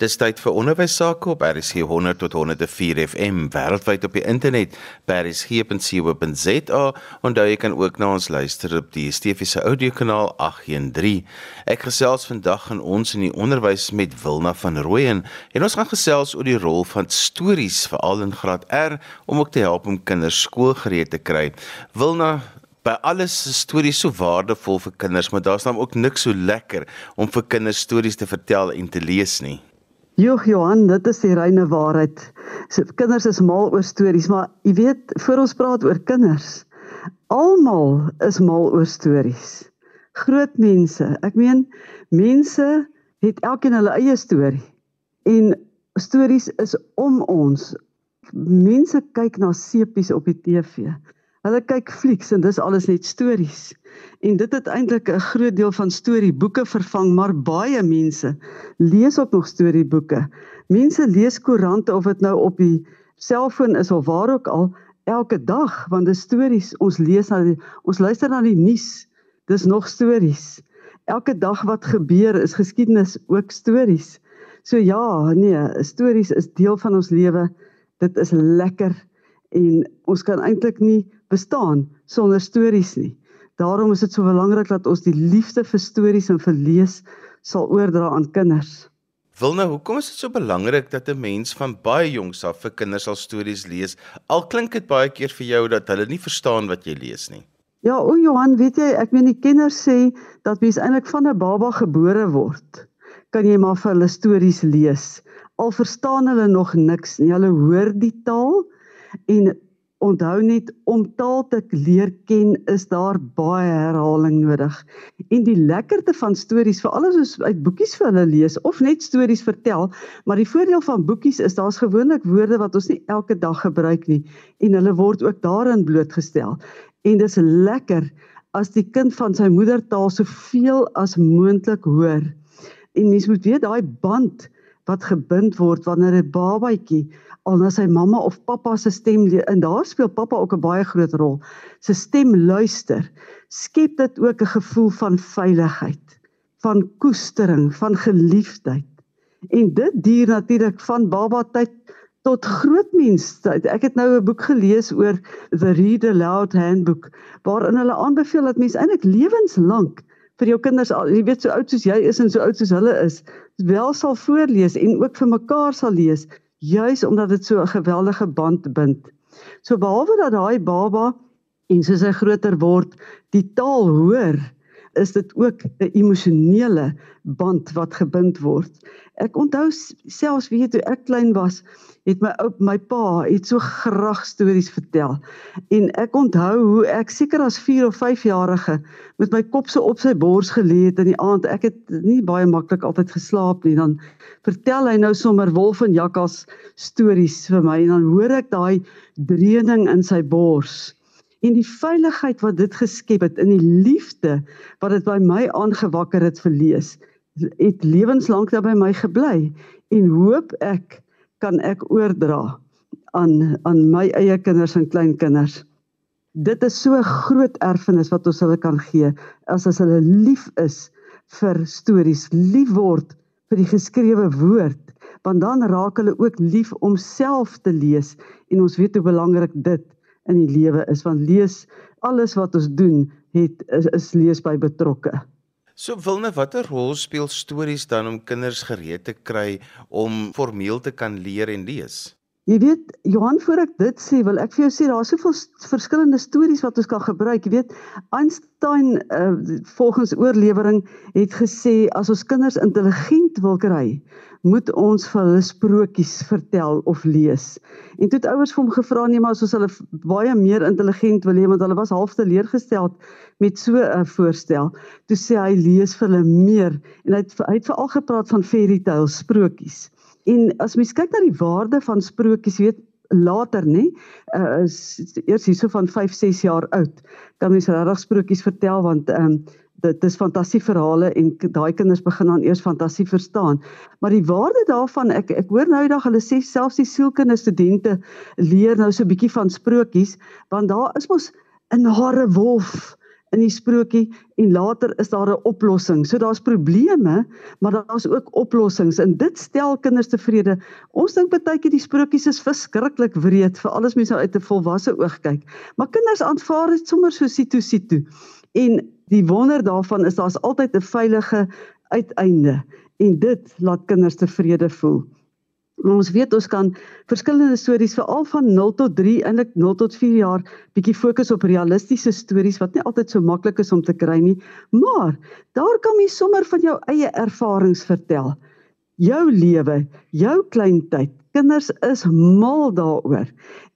Dis tyd vir onderwys sake op RSG 100 tot 104 FM wêreldwyd op die internet by rsg.co.za en daar jy kan ook na ons luister op die Stefiese audiokanaal 813. Ek gesels vandag in ons in die onderwys met Wilna van Rooyen en ons gaan gesels oor die rol van stories veral in graad R om ook te help om kinders skoolgereed te kry. Wilna By alles stories so waardevol vir kinders, maar daar's dan ook niks so lekker om vir kinders stories te vertel en te lees nie. Joh Johan, dit is die reine waarheid. So, kinders is mal oor stories, maar jy weet, voor ons praat oor kinders, almal is mal oor stories. Groot mense, ek meen, mense het elkeen hulle eie storie. En stories is om ons. Mense kyk na sepies op die TV. Hulle kyk flieks en dis alles net stories. En dit het eintlik 'n groot deel van storieboeke vervang, maar baie mense lees ook nog storieboeke. Mense lees koerante of dit nou op die selfoon is of waar ook al elke dag, want dis stories. Ons lees na die, ons luister na die nuus. Dis nog stories. Elke dag wat gebeur is geskiedenis, ook stories. So ja, nee, stories is deel van ons lewe. Dit is lekker en ons kan eintlik nie bestaan sonder stories nie. Daarom is dit so belangrik dat ons die liefde vir stories en vir lees sal oordra aan kinders. Wilna, hoekom is dit so belangrik dat 'n mens van baie jongs af vir kinders al stories lees? Al klink dit baie keer vir jou dat hulle nie verstaan wat jy lees nie. Ja, o Johan, weet jy, ek meen die kinders sê dat mens eintlik van 'n baba gebore word. Kan jy maar vir hulle stories lees? Al verstaan hulle nog niks nie. Hulle hoor die taal en onthou net om taal te leer ken is daar baie herhaling nodig. En die lekkerte van stories, veral as ons uit boekies vir hulle lees of net stories vertel, maar die voordeel van boekies is daar's gewoonlik woorde wat ons nie elke dag gebruik nie en hulle word ook daarin blootgestel. En dis lekker as die kind van sy moedertaal soveel as moontlik hoor. En mens moet weet daai band wat gebind word wanneer 'n babatjie al na sy mamma of pappa se stem en daar speel pappa ook 'n baie groot rol. Sy stem luister, skep dit ook 'n gevoel van veiligheid, van koestering, van geliefdheid. En dit duur natuurlik van baba tyd tot grootmens tyd. Ek het nou 'n boek gelees oor The Read Aloud Handbook waarin hulle aanbeveel dat mens eintlik lewenslank vir jou kinders al jy weet so oud soos jy is en so oud soos hulle is wel sal voorlees en ook vir mekaar sal lees juis omdat dit so 'n geweldige band bind. So behalwe dat daai baba en soos hy groter word, die taal hoor, is dit ook 'n emosionele band wat gebind word. Ek onthou selfs weet toe ek klein was, het my ou my pa het so graag stories vertel. En ek onthou hoe ek seker as 4 of 5 jarige met my kop so op sy bors gelê het in die aand. Ek het nie baie maklik altyd geslaap nie. Dan vertel hy nou sommer wolf en jakkals stories vir my en dan hoor ek daai dreuning in sy bors en die veiligheid wat dit geskep het in die liefde wat dit by my aangewakker het vir lees het lewenslank daar by my gebly en hoop ek kan ek oordra aan aan my eie kinders en kleinkinders. Dit is so groot erfenis wat ons hulle kan gee as as hulle lief is vir stories lief word vir die geskrewe woord want dan raak hulle ook lief om self te lees en ons weet hoe belangrik dit in die lewe is want lees alles wat ons doen het is, is lees by betrokke. So Wilne, watter rol speel stories dan om kinders gereed te kry om formeel te kan leer en lees? Jy weet, Johan, voor ek dit sê, wil ek vir jou sê daar's soveel verskillende stories wat ons kan gebruik. Jy weet, Einstein uh, volgens oorlewering het gesê as ons kinders intelligent wil kry, moet ons vir hulle sprokies vertel of lees. En toe het ouers vir hom gevra nee maar as ons hulle baie meer intelligent wil hê want hulle was half teleurgestel met so 'n voorstel. Toe sê hy lees vir hulle meer en hy het hy het veral gepraat van fairy tales, sprokies. En as mens kyk na die waarde van sprokies, weet later nê uh, is eers hierso van 5 6 jaar oud kan mens regtig sprokies vertel want ehm um, dit is fantasie verhale en daai kinders begin dan eers fantasie verstaan. Maar die waarde daarvan ek ek hoor nou eendag hulle sê selfs die sielkundige studente leer nou so 'n bietjie van sprokies want daar is mos 'n hare wolf in die sprokie en later is daar 'n oplossing. So daar's probleme, maar daar's ook oplossings en dit stel kinders tevrede. Ons dink baie keer die sprokies is verskriklik wreed vir alles mense uit 'n volwasse oog kyk. Maar kinders aanvaar dit sommer so situ situ. En die wonder daarvan is daar's altyd 'n veilige uiteinde en dit laat kinders tevrede voel. Ons weet ons kan verskillende stories veral van 0 tot 3 eintlik 0 tot 4 jaar bietjie fokus op realistiese stories wat nie altyd so maklik is om te kry nie, maar daar kan jy sommer van jou eie ervarings vertel. Jou lewe, jou kleintyd, Kinders is mal daaroor.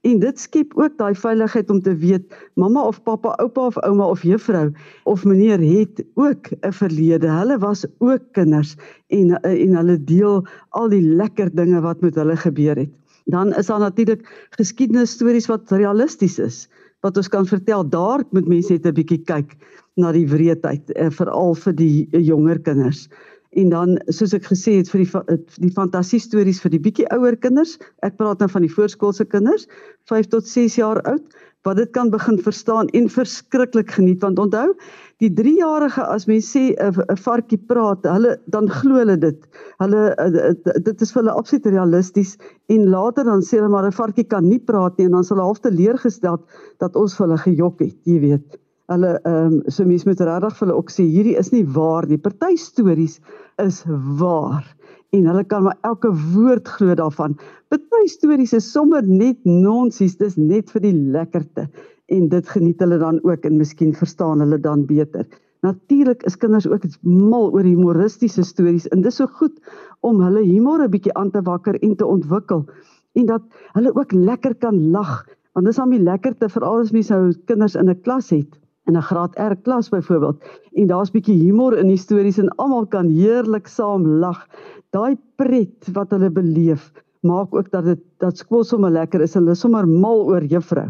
En dit skep ook daai veiligheid om te weet mamma of pappa, oupa of ouma of juffrou of meneer het ook 'n verlede. Hulle was ook kinders en en hulle deel al die lekker dinge wat met hulle gebeur het. Dan is daar natuurlik geskiedenisstories wat realisties is wat ons kan vertel. Daar moet mense net 'n bietjie kyk na die wreedheid, eh, veral vir die jonger kinders en dan soos ek gesê het vir die die fantasie stories vir die bietjie ouer kinders. Ek praat nou van die voorskoolse kinders 5 tot 6 jaar oud wat dit kan begin verstaan en verskriklik geniet. Want onthou die 3-jarige as mens sê 'n varkie praat hulle dan glo hulle dit. Hulle dit is vir hulle absoluut realisties. En later dan sê hulle maar 'n varkie kan nie praat nie en dan sal hulle half teleurgestel dat ons vir hulle gejok het jy weet. Hulle ehm um, so mense moet regtig vir hulle ook sê hierdie is nie waar nie. Party stories is waar en hulle kan maar elke woord glo daarvan. Party stories is sommer net nonsies, dis net vir die lekkerte en dit geniet hulle dan ook en miskien verstaan hulle dan beter. Natuurlik is kinders ook mal oor humoristiese stories en dis so goed om hulle humor 'n bietjie aan te wakker en te ontwikkel en dat hulle ook lekker kan lag want dis hom die lekkerte veral as mens nou kinders in 'n klas het in 'n graad R klas byvoorbeeld en daar's bietjie humor in die stories en almal kan heerlik saam lag. Daai pret wat hulle beleef maak ook dat dit dat skool sommer lekker is. Hulle is sommer mal oor juffrou.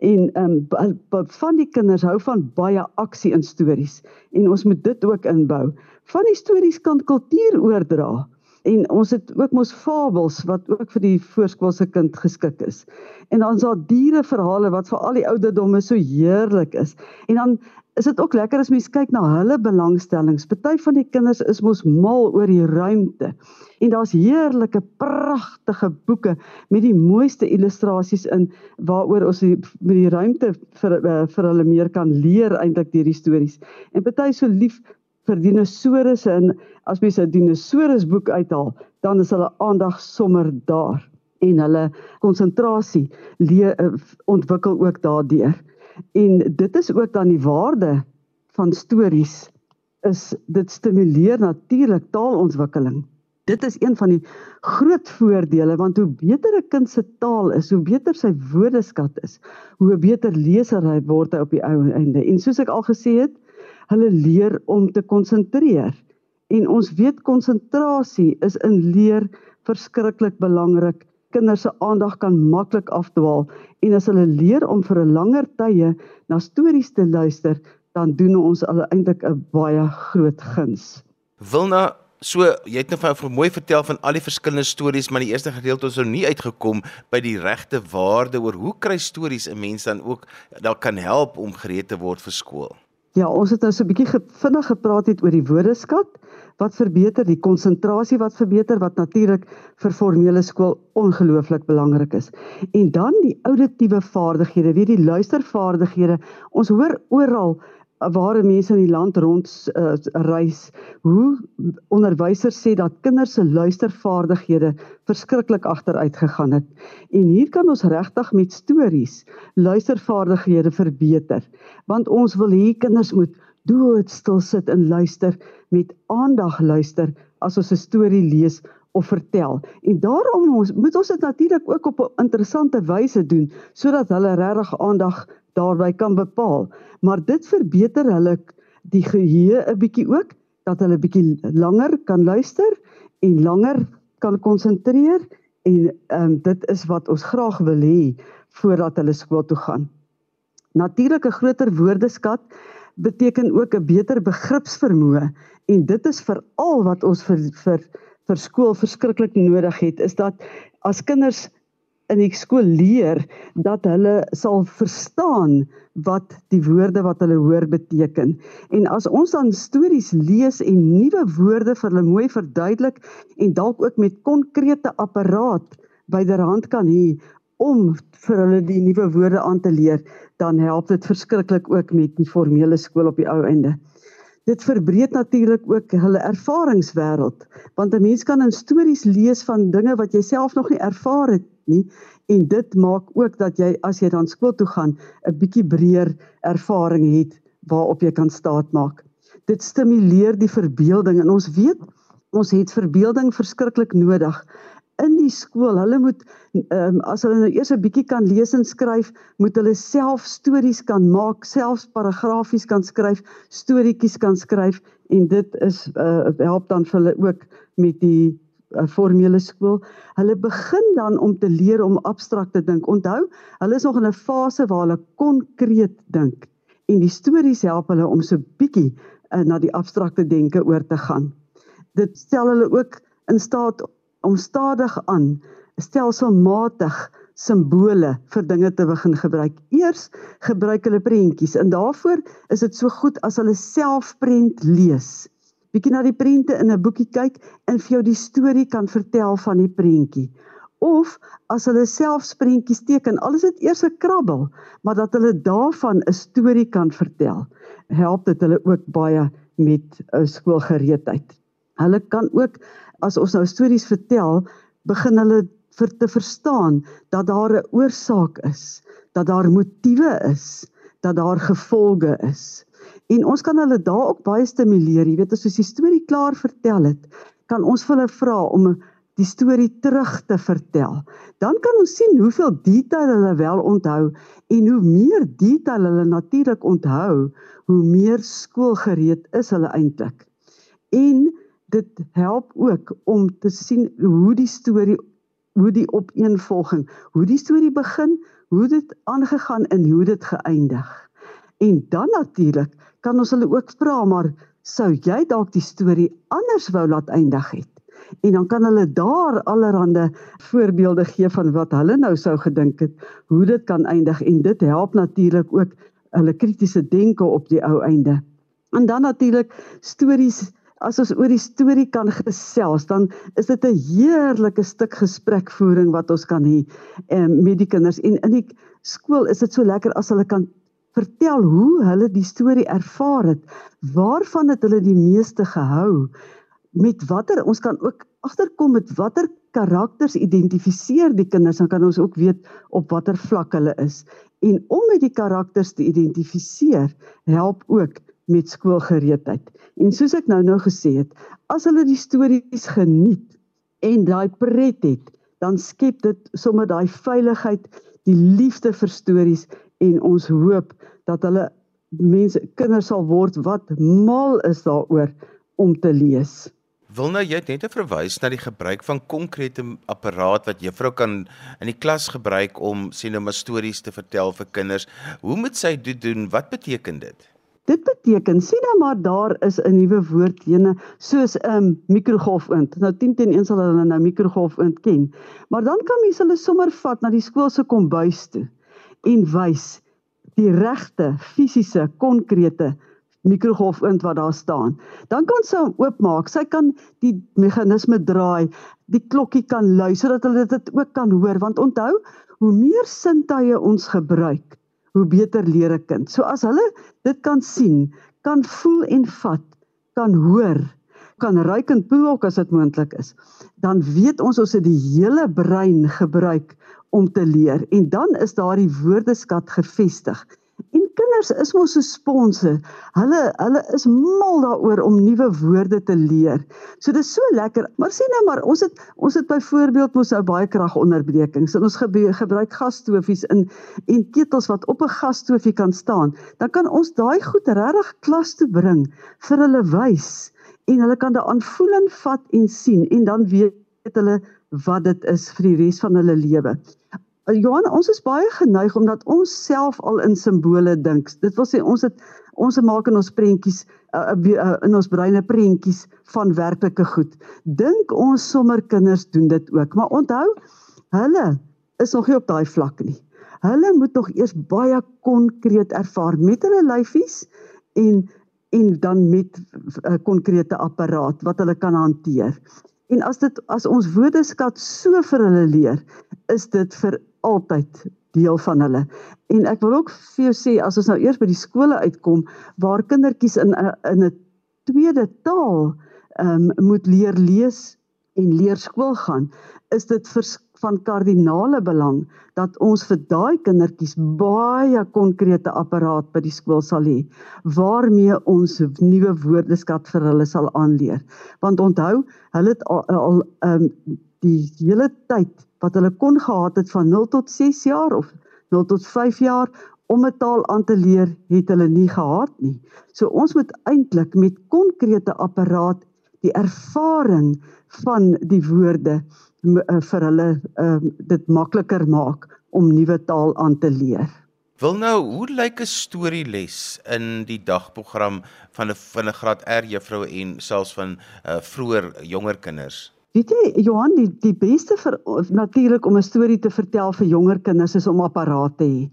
En ehm um, van die kinders hou van baie aksie in stories en ons moet dit ook inbou. Van die stories kan kultuur oordra. En ons het ook mos fabels wat ook vir die voorskoolse kind geskik is. En dan is daar diereverhale wat vir al die ouderdomme so heerlik is. En dan is dit ook lekker as mens kyk na hulle belangstellings. Party van die kinders is mos mal oor die ruimte. En daar's heerlike pragtige boeke met die mooiste illustrasies in waaroor ons die, met die ruimte vir uh, vir hulle meer kan leer eintlik deur die stories. En party so lief vir dinosourusse en as mens 'n dinosourusboek uithaal, dan is hulle aandag sommer daar en hulle konsentrasie uh, ontwikkel ook daardeur. En dit is ook dan die waarde van stories is dit stimuleer natuurlik taalontwikkeling. Dit is een van die groot voordele want hoe beter 'n kind se taal is, hoe beter sy woordeskat is, hoe beter leser hy word hy op die ou einde. En soos ek al gesê het, hulle leer om te konsentreer. En ons weet konsentrasie is in leer verskriklik belangrik. Kinders se aandag kan maklik afdwaal en as hulle leer om vir 'n langer tye na stories te luister, dan doen ons hulle eintlik 'n baie groot guns. Wilna So, jy het nou vir mooi vertel van al die verskillende stories, maar die eerste gedeelte ons nou nie uitgekom by die regte waarde oor hoe kry stories 'n mens dan ook dalk kan help om gereed te word vir skool. Ja, ons het nou so 'n bietjie vinnig gepraat het oor die woordeskat wat verbeter, die konsentrasie wat verbeter wat natuurlik vir formele skool ongelooflik belangrik is. En dan die auditiewe vaardighede, weet die luistervaardighede. Ons hoor oral waar mense in die land rond uh, reis, hoe onderwysers sê dat kinders se luistervaardighede verskriklik agteruit gegaan het. En hier kan ons regtig met stories luistervaardighede verbeter, want ons wil hê kinders moet doodstil sit en luister met aandag luister as ons 'n storie lees of vertel. En daarom ons, moet ons dit natuurlik ook op 'n interessante wyse doen sodat hulle regtig aandag daarby kan bepaal. Maar dit verbeter hulle die geheue 'n bietjie ook dat hulle bietjie langer kan luister en langer kan konsentreer en ehm um, dit is wat ons graag wil hê voordat hulle skool toe gaan. Natuurlik 'n groter woordeskat beteken ook 'n beter begripsvermoë en dit is veral wat ons vir vir vir skool verskriklik nodig het is dat as kinders in die skool leer dat hulle sal verstaan wat die woorde wat hulle hoor beteken. En as ons dan stories lees en nuwe woorde vir hulle mooi verduidelik en dalk ook met konkrete apparaat byderhand kan hê om vir hulle die nuwe woorde aan te leer, dan help dit verskriklik ook met die formele skool op die ou einde. Dit verbreek natuurlik ook hulle ervaringswêreld, want 'n mens kan in stories lees van dinge wat jy self nog nie ervaar het nie en dit maak ook dat jy as jy dan skool toe gaan 'n bietjie breër ervaring het waarop jy kan staatmaak. Dit stimuleer die verbeelding en ons weet ons het verbeelding verskriklik nodig in die skool. Hulle moet ehm um, as hulle nou eers 'n bietjie kan lees en skryf, moet hulle self stories kan maak, selfs paragrafies kan skryf, storieetjies kan skryf en dit is uh, help dan vir hulle ook met die uh, formele skool. Hulle begin dan om te leer om abstrakt te dink. Onthou, hulle is nog in 'n fase waar hulle konkreet dink en die stories help hulle om so bietjie uh, na die abstrakte denke oor te gaan. Dit stel hulle ook in staat om stadig aan stelselmatig simbole vir dinge te begin gebruik. Eers gebruik hulle prentjies en daarvoor is dit so goed as hulle self prent lees. Bietjie na die prente in 'n boekie kyk en vir jou die storie kan vertel van die prentjie. Of as hulle self prentjies teken, al is dit eers 'n krabbel, maar dat hulle daarvan 'n storie kan vertel, help dit hulle ook baie met 'n skoolgereedheid. Hulle kan ook as ons nou stories vertel, begin hulle vir te verstaan dat daar 'n oorsaak is, dat daar motiewe is, dat daar gevolge is. En ons kan hulle daar ook baie stimuleer. Jy weet as ons die storie klaar vertel het, kan ons hulle vra om die storie terug te vertel. Dan kan ons sien hoeveel detail hulle wel onthou en hoe meer detail hulle natuurlik onthou, hoe meer skoolgereed is hulle eintlik. En dit help ook om te sien hoe die storie hoe die opeenvolging, hoe die storie begin, hoe dit aangegaan en hoe dit geëindig. En dan natuurlik kan ons hulle ook vra maar sou jy dalk die storie anders wou laat eindig het? En dan kan hulle daar allerhande voorbeelde gee van wat hulle nou sou gedink het hoe dit kan eindig en dit help natuurlik ook hulle kritiese denke op die ou einde. En dan natuurlik stories as ons oor die storie kan gesels, dan is dit 'n heerlike stuk gesprekvoering wat ons kan hê eh, met die kinders. En in die skool is dit so lekker as hulle kan vertel hoe hulle die storie ervaar het, waarvan het hulle die meeste gehou, met watter ons kan ook agterkom met watter karakters identifiseer die kinders, dan kan ons ook weet op watter vlak hulle is. En om met die karakters te identifiseer, help ook met skoolgereedheid. En soos ek nou nou gesê het, as hulle die stories geniet en daai pret het, dan skep dit sommer daai veiligheid, die liefde vir stories en ons hoop dat hulle mense kinders sal word wat mal is daaroor om te lees. Wil nou jy net verwys na die gebruik van konkrete apparaat wat juffrou kan in die klas gebruik om sien nou maar stories te vertel vir kinders. Hoe moet sy dit doen? Wat beteken dit? Dit beteken sien nou maar daar is 'n nuwe woord ene soos 'n um, mikrogolfoond. Nou 10 teen 1 sal hulle nou mikrogolfoond ken. Maar dan kan mens hulle sommer vat na die skool se kombuis toe en wys die regte fisiese konkrete mikrogolfoond wat daar staan. Dan kan sy hom oopmaak. Sy kan die meganisme draai, die klokkie kan lui sodat hulle dit ook kan hoor want onthou, hoe meer sintuie ons gebruik, hoe beter leer 'n kind. So as hulle dit kan sien, kan voel en vat, kan hoor, kan ruik en proe ook as dit moontlik is, dan weet ons ons het die hele brein gebruik om te leer en dan is daardie woordeskat gefestig kinders is mos so sponse. Hulle hulle is mal daaroor om nuwe woorde te leer. So dis so lekker. Maar sien nou maar, ons het ons het byvoorbeeld mos nou baie kragonderbrekings. En ons gebruik gasstofies in en ketels wat op 'n gasstofie kan staan. Dan kan ons daai goed regtig klas toe bring vir hulle wys en hulle kan daaraan voel en vat en sien en dan weet hulle wat dit is vir die res van hulle lewe. Eh, Johan, ons is baie geneig omdat ons self al in simbole dink. Dit wil sê ons het ons maak in ons prentjies uh, uh, in ons breine prentjies van werklike goed. Dink ons sommer kinders doen dit ook, maar onthou, hulle is nog nie op daai vlak nie. Hulle moet nog eers baie konkreet ervaar met hulle lyfies en en dan met 'n konkrete apparaat wat hulle kan hanteer. En as dit as ons woordeskat so vir hulle leer, is dit vir altyd deel van hulle. En ek wil ook vir jou sê as ons nou eers by die skole uitkom waar kindertjies in in 'n tweede taal ehm um, moet leer lees en leer skool gaan, is dit van kardinale belang dat ons vir daai kindertjies baie konkrete apparaat by die skool sal hê waarmee ons nuwe woordeskat vir hulle sal aanleer. Want onthou, hulle het al, al um, die hele tyd wat hulle kon gehad het van 0 tot 6 jaar of 0 tot 5 jaar om 'n taal aan te leer, het hulle nie gehad nie. So ons moet eintlik met konkrete apparaat die ervaring van die woorde uh, vir hulle uh, dit makliker maak om nuwe taal aan te leer. Wil nou, hoe lyk 'n storieles in die dagprogram van 'n van 'n graad R juffrou en selfs van uh, vroeër jonger kinders? Weet jy Johan, die die beste vir natuurlik om 'n storie te vertel vir jonger kinders is om apparate te hê.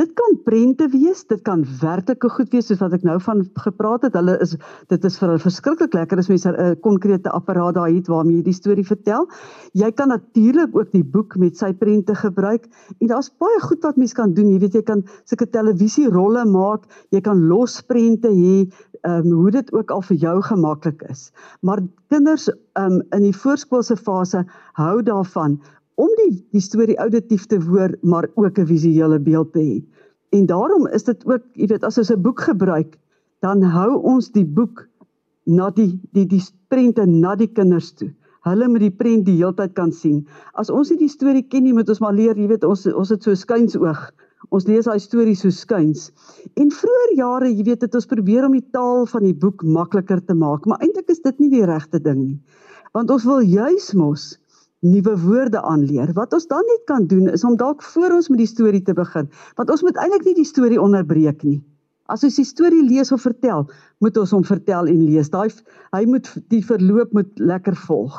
Dit kan prente wees, dit kan werklike goed wees soos wat ek nou van gepraat het. Hulle is dit is vir hulle verskriklik lekker as mense 'n konkrete apparaat daar het waarmee jy die storie vertel. Jy kan natuurlik ook die boek met sy prente gebruik en daar's baie goed wat mens kan doen. Jy weet jy kan sulke televisierolle maak, jy kan losprente hê, ehm um, hoe dit ook al vir jou gemaklik is. Maar kinders um, in die voorskoolse fase hou daarvan om die die storie auditief te hoor, maar ook 'n visuele beeld te hê. En daarom is dit ook, jy weet, as ons 'n boek gebruik, dan hou ons die boek na die die die prente na die kinders toe. Hulle moet die prent die heeltyd kan sien. As ons nie die storie ken nie, moet ons maar leer, jy weet, ons ons het so skuins oog. Ons lees daai stories so skuins. En vroeër jare, jy weet, het ons probeer om die taal van die boek makliker te maak, maar eintlik is dit nie die regte ding nie. Want ons wil juis mos nuwe woorde aanleer. Wat ons dan net kan doen is om dalk voor ons met die storie te begin, want ons moet eintlik nie die storie onderbreek nie. As ons die storie lees of vertel, moet ons hom vertel en lees. Daai hy moet die verloop moet lekker volg.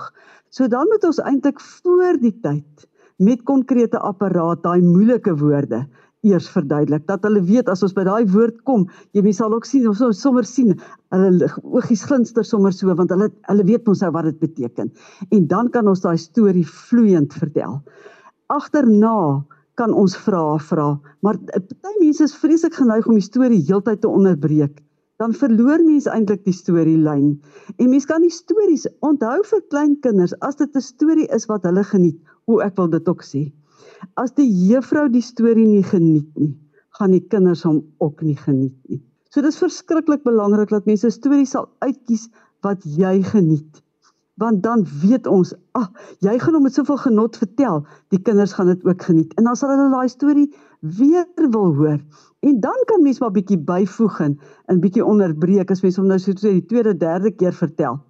So dan moet ons eintlik voor die tyd met konkrete apparaat daai moeilike woorde eers verduidelik dat hulle weet as ons by daai woord kom, jy mens sal ook sien ons sal sommer sien hulle oogies glinster sommer so want hulle hulle weet mos nou wat dit beteken. En dan kan ons daai storie vloeiend vertel. Agterna kan ons vra vra, maar party mense is vreeslik geneig om die storie heeltyd te onderbreek. Dan verloor mense eintlik die storielyn. En mense kan die stories onthou vir klein kinders as dit 'n storie is wat hulle geniet. O, ek wil dit ook sê. As die juffrou die storie nie geniet nie, gaan die kinders hom ook nie geniet nie. So dis verskriklik belangrik dat mense 'n storie sal uitkies wat jy geniet. Want dan weet ons, ag, jy gaan hom met soveel genot vertel, die kinders gaan dit ook geniet. En dan sal hulle daai storie weer wil hoor. En dan kan mens maar bietjie byvoeg en 'n bietjie onderbreek as mens hom nou so die tweede, derde keer vertel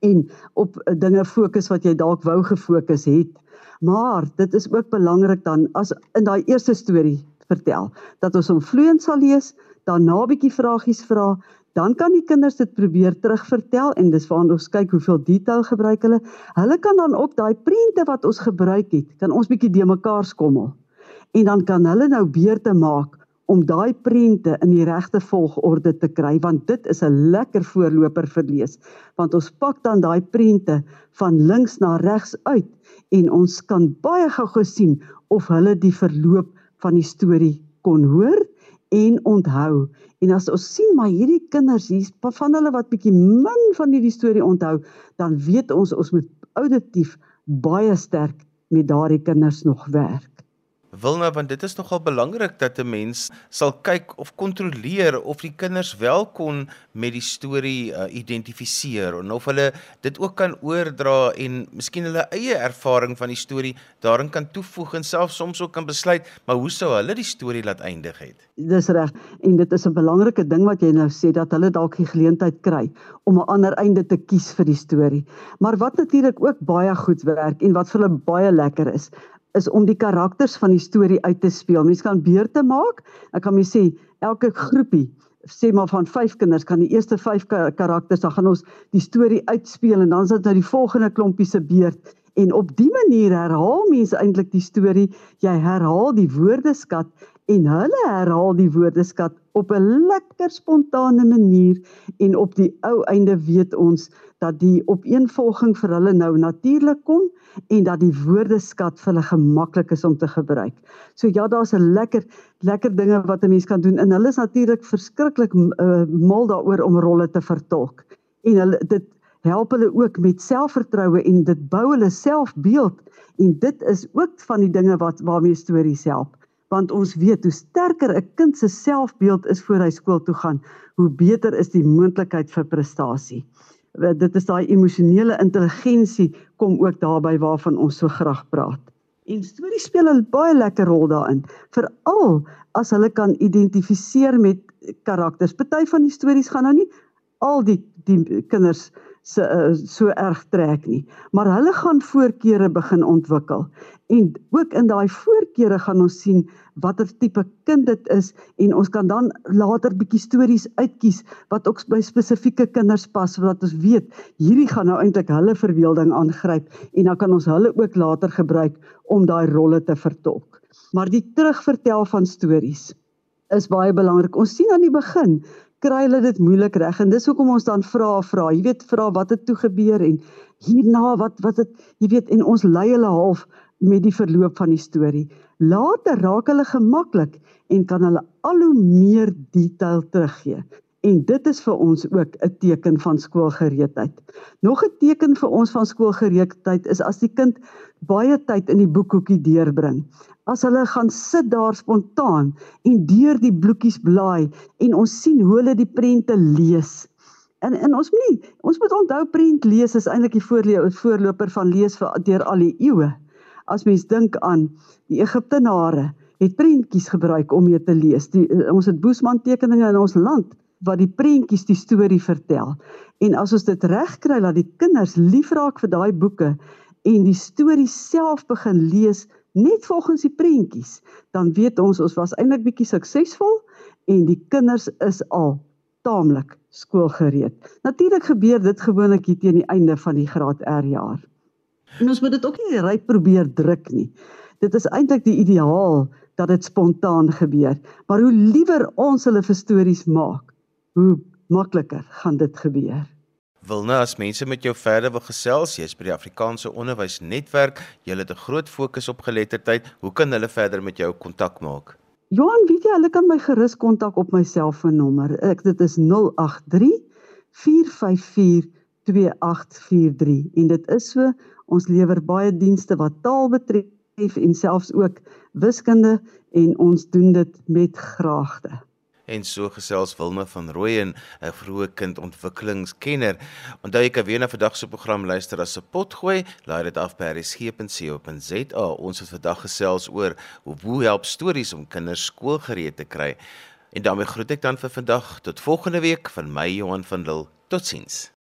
en op dinge fokus wat jy dalk wou gefokus het. Maar dit is ook belangrik dan as in daai eerste storie vertel dat ons hom vloeiend sal lees, daarna bietjie vragies vra, dan kan die kinders dit probeer terugvertel en dis waar ons kyk hoeveel detail gebruik hulle. Hulle kan dan ook daai prente wat ons gebruik het, kan ons bietjie de mekaar skommel. En dan kan hulle nou beurte maak om daai prente in die regte volgorde te kry want dit is 'n lekker voorloper vir lees want ons pak dan daai prente van links na regs uit en ons kan baie gou sien of hulle die verloop van die storie kon hoor en onthou. En as ons sien maar hierdie kinders hier van hulle wat bietjie min van hierdie storie onthou, dan weet ons ons moet auditief baie sterk met daardie kinders nog werk. Wilna, want dit is nogal belangrik dat 'n mens sal kyk of kontroleer of die kinders wel kon met die storie uh, identifiseer en of hulle dit ook kan oordra en miskien hulle eie ervaring van die storie daarin kan toevoeg en selfs soms ook kan besluit, maar hoe sou hulle die storie laat eindig het? Dis reg en dit is 'n belangrike ding wat jy nou sê dat hulle dalk die geleentheid kry om 'n ander einde te kies vir die storie. Maar wat natuurlik ook baie goed werk en wat vir hulle baie lekker is, is om die karakters van die storie uit te speel. Mens kan beurte maak. Ek kan mens sê elke groepie sê maar van 5 kinders kan die eerste 5 karakters dan gaan ons die storie uitspeel en dan is dit nou die volgende klompie se beurt En op die manier herhaal mense eintlik die storie. Jy herhaal die woordeskat en hulle herhaal die woordeskat op 'n lekker spontane manier en op die ou einde weet ons dat die opeenvolging vir hulle nou natuurlik kom en dat die woordeskat vir hulle gemaklik is om te gebruik. So ja, daar's 'n lekker lekker dinge wat 'n mens kan doen en hulle is natuurlik verskriklik uh, mal daaroor om rolle te vertolk. En hulle dit help hulle ook met selfvertroue en dit bou hulle selfbeeld en dit is ook van die dinge wat waarmee stories help want ons weet hoe sterker 'n kind se selfbeeld is voor hy skool toe gaan hoe beter is die moontlikheid vir prestasie dit is daai emosionele intelligensie kom ook daarbey waarvan ons so graag praat. En stories speel 'n baie lekker rol daarin veral as hulle kan identifiseer met karakters. Party van die stories gaan nou nie al die die kinders se uh, so erg trek nie. Maar hulle gaan voorkeure begin ontwikkel. En ook in daai voorkeure gaan ons sien watter tipe kind dit is en ons kan dan later bietjie stories uitkies wat ook by spesifieke kinders pas sodat ons weet hierdie gaan nou eintlik hulle verbeelding aangryp en dan kan ons hulle ook later gebruik om daai rolle te vertolk. Maar die terugvertel van stories is baie belangrik. Ons sien aan die begin kry hulle dit moeilik reg. En dis hoekom ons dan vra vra. Jy weet vra wat het toe gebeur en hierna wat wat het jy weet en ons lei hulle half met die verloop van die storie. Later raak hulle gemaklik en kan hulle al hoe meer detail teruggee. En dit is vir ons ook 'n teken van skoolgereedheid. Nog 'n teken vir ons van skoolgereedheid is as die kind baie tyd in die boekhoekie deurbring as hulle gaan sit daar spontaan en deur die bloetjies blaai en ons sien hoe hulle die prente lees. En en ons moet nie ons moet onthou prent lees is eintlik die voorloper van lees vir deur al die eeue. As mens dink aan die Egiptenare het prentjies gebruik om mee te lees. Die, ons het Boesman tekeninge in ons land wat die prentjies die storie vertel. En as ons dit reg kry dat die kinders lief raak vir daai boeke en die storie self begin lees net volgens die prentjies, dan weet ons ons was eintlik bietjie suksesvol en die kinders is al taamlik skoolgereed. Natuurlik gebeur dit gewoonlik hier teen die einde van die graad R jaar. En ons moet dit ook nie ryk probeer druk nie. Dit is eintlik die ideaal dat dit spontaan gebeur, maar hoe liewer ons hulle vir stories maak, hoe makliker gaan dit gebeur. Wilna, as mense met jou verder wil gesels, jy's by die Afrikaanse Onderwys Netwerk, jy het 'n groot fokus op geletterdheid. Hoe kan hulle verder met jou kontak maak? Johan, weet jy, hulle kan my gerus kontak op my selfoonnommer. Ek dit is 083 454 2843 en dit is so ons lewer baie dienste wat taal betref en selfs ook wiskunde en ons doen dit met graagte en so gesels Wilma van Rooyen, 'n vroeë kindontwikkelingskenner. Onthou kan weer na vandag se program luister as 'n potgooi, laai dit af by resgep.co.za. Ons het vandag gesels oor hoe hoe help stories om kinders skoolgereed te kry. En daarmee groet ek dan vir vandag tot volgende week van my Johan van Lille. Totsiens.